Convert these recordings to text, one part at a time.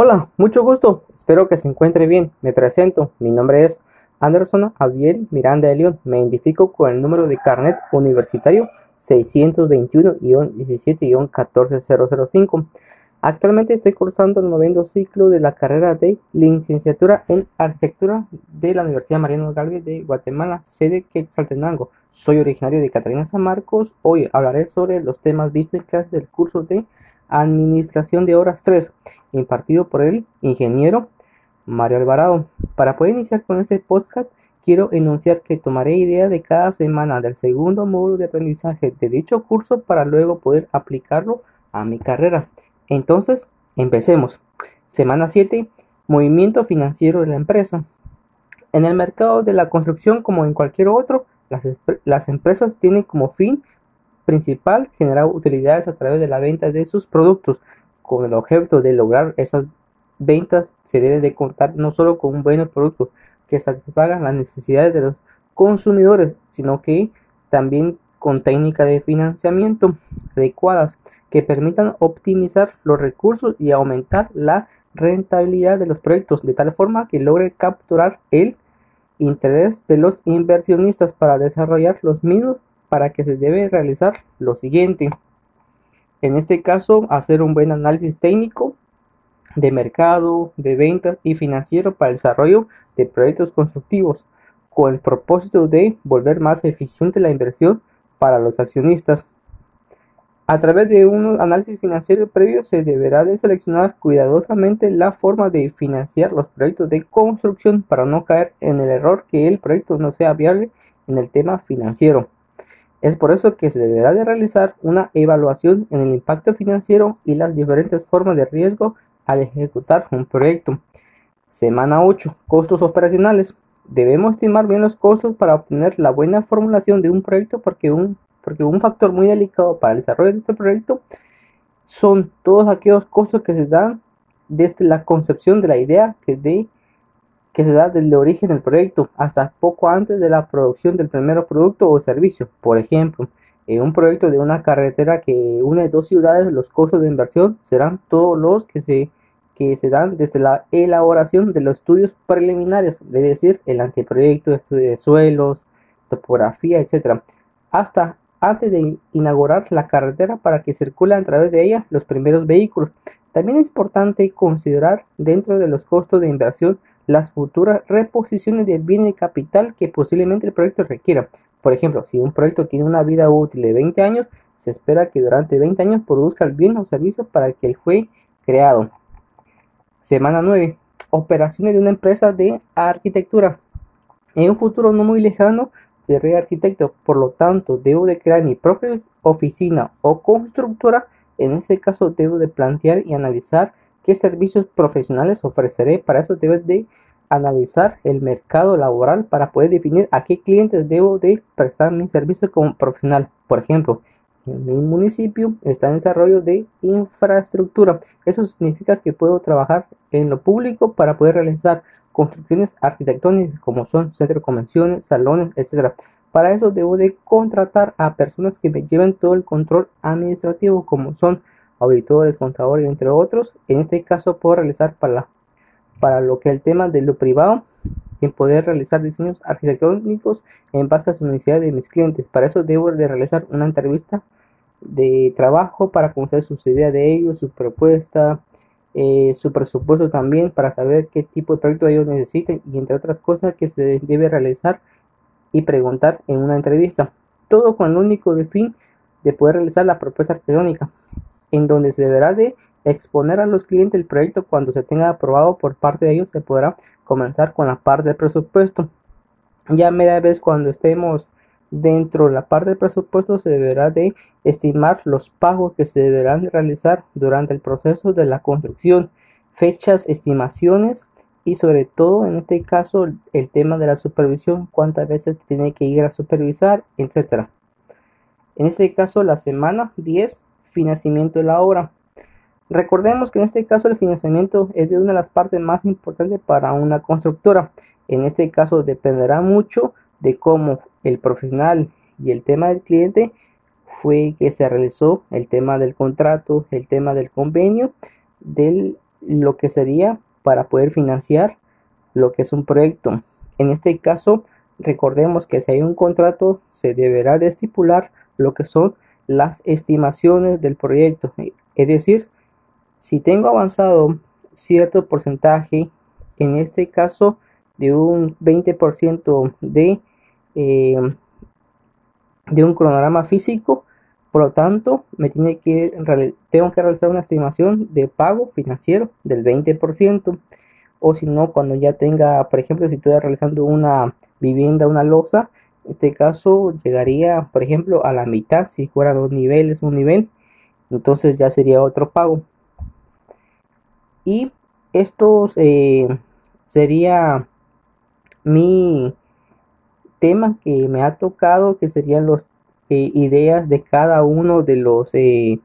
Hola, mucho gusto. Espero que se encuentre bien. Me presento. Mi nombre es Anderson Abiel Miranda de León. Me identifico con el número de carnet universitario 621-17-14005. Actualmente estoy cursando el noveno ciclo de la carrera de licenciatura en arquitectura de la Universidad Mariano Galvez de Guatemala, sede Quetzaltenango. Soy originario de Catalina San Marcos. Hoy hablaré sobre los temas vistos en clase del curso de Administración de Horas 3, impartido por el ingeniero Mario Alvarado. Para poder iniciar con este podcast, quiero enunciar que tomaré idea de cada semana del segundo módulo de aprendizaje de dicho curso para luego poder aplicarlo a mi carrera. Entonces, empecemos. Semana 7. Movimiento financiero de la empresa. En el mercado de la construcción, como en cualquier otro, las, las empresas tienen como fin principal generar utilidades a través de la venta de sus productos. Con el objeto de lograr esas ventas se debe de contar no solo con un buen producto que satisfaga las necesidades de los consumidores, sino que también con técnicas de financiamiento adecuadas que permitan optimizar los recursos y aumentar la rentabilidad de los proyectos de tal forma que logre capturar el interés de los inversionistas para desarrollar los mismos para que se debe realizar lo siguiente. En este caso, hacer un buen análisis técnico de mercado, de ventas y financiero para el desarrollo de proyectos constructivos, con el propósito de volver más eficiente la inversión para los accionistas. A través de un análisis financiero previo se deberá de seleccionar cuidadosamente la forma de financiar los proyectos de construcción para no caer en el error que el proyecto no sea viable en el tema financiero. Es por eso que se deberá de realizar una evaluación en el impacto financiero y las diferentes formas de riesgo al ejecutar un proyecto. Semana 8. Costos operacionales. Debemos estimar bien los costos para obtener la buena formulación de un proyecto porque un, porque un factor muy delicado para el desarrollo de este proyecto son todos aquellos costos que se dan desde la concepción de la idea que de que se da desde el origen del proyecto hasta poco antes de la producción del primer producto o servicio. Por ejemplo, en un proyecto de una carretera que une dos ciudades, los costos de inversión serán todos los que se, que se dan desde la elaboración de los estudios preliminares, es decir, el anteproyecto, estudio de suelos, topografía, etc., hasta antes de inaugurar la carretera para que circulen a través de ella los primeros vehículos. También es importante considerar dentro de los costos de inversión las futuras reposiciones de bien de capital que posiblemente el proyecto requiera. Por ejemplo, si un proyecto tiene una vida útil de 20 años, se espera que durante 20 años produzca el bien o servicio para el que fue creado. Semana 9. Operaciones de una empresa de arquitectura. En un futuro no muy lejano, seré arquitecto, por lo tanto, debo de crear mi propia oficina o constructora. En este caso, debo de plantear y analizar qué servicios profesionales ofreceré. Para eso debes de analizar el mercado laboral para poder definir a qué clientes debo de prestar mi servicio como profesional. Por ejemplo, en mi municipio está en desarrollo de infraestructura. Eso significa que puedo trabajar en lo público para poder realizar construcciones arquitectónicas como son centros de convenciones, salones, etc. Para eso debo de contratar a personas que me lleven todo el control administrativo como son auditores, contadores, entre otros. En este caso puedo realizar para, para lo que el tema de lo privado, en poder realizar diseños arquitectónicos en base a su necesidad de mis clientes. Para eso debo de realizar una entrevista de trabajo para conocer sus ideas de ellos, su propuesta, eh, su presupuesto también para saber qué tipo de proyecto ellos necesiten y entre otras cosas que se debe realizar y preguntar en una entrevista. Todo con el único fin de poder realizar la propuesta arquitectónica en donde se deberá de exponer a los clientes el proyecto. Cuando se tenga aprobado por parte de ellos se podrá comenzar con la parte del presupuesto. Ya media vez cuando estemos dentro de la parte del presupuesto se deberá de estimar los pagos que se deberán realizar durante el proceso de la construcción fechas estimaciones y sobre todo en este caso el tema de la supervisión cuántas veces tiene que ir a supervisar etcétera. En este caso la semana 10 financiamiento de la obra. Recordemos que en este caso el financiamiento es de una de las partes más importantes para una constructora. En este caso dependerá mucho de cómo el profesional y el tema del cliente fue que se realizó el tema del contrato, el tema del convenio, del lo que sería para poder financiar lo que es un proyecto. En este caso, recordemos que si hay un contrato, se deberá de estipular lo que son las estimaciones del proyecto. Es decir, si tengo avanzado cierto porcentaje, en este caso de un 20% de, eh, de un cronograma físico, por lo tanto, me tiene que, tengo que realizar una estimación de pago financiero del 20%. O si no, cuando ya tenga, por ejemplo, si estoy realizando una vivienda, una losa, este caso llegaría, por ejemplo, a la mitad, si fuera dos niveles, un nivel, entonces ya sería otro pago. Y estos eh, sería mi tema que me ha tocado, que serían las eh, ideas de cada uno de los eh,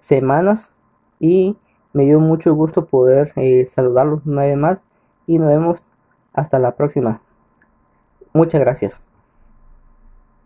semanas y me dio mucho gusto poder saludarlos una vez más y nos vemos hasta la próxima. Muchas gracias.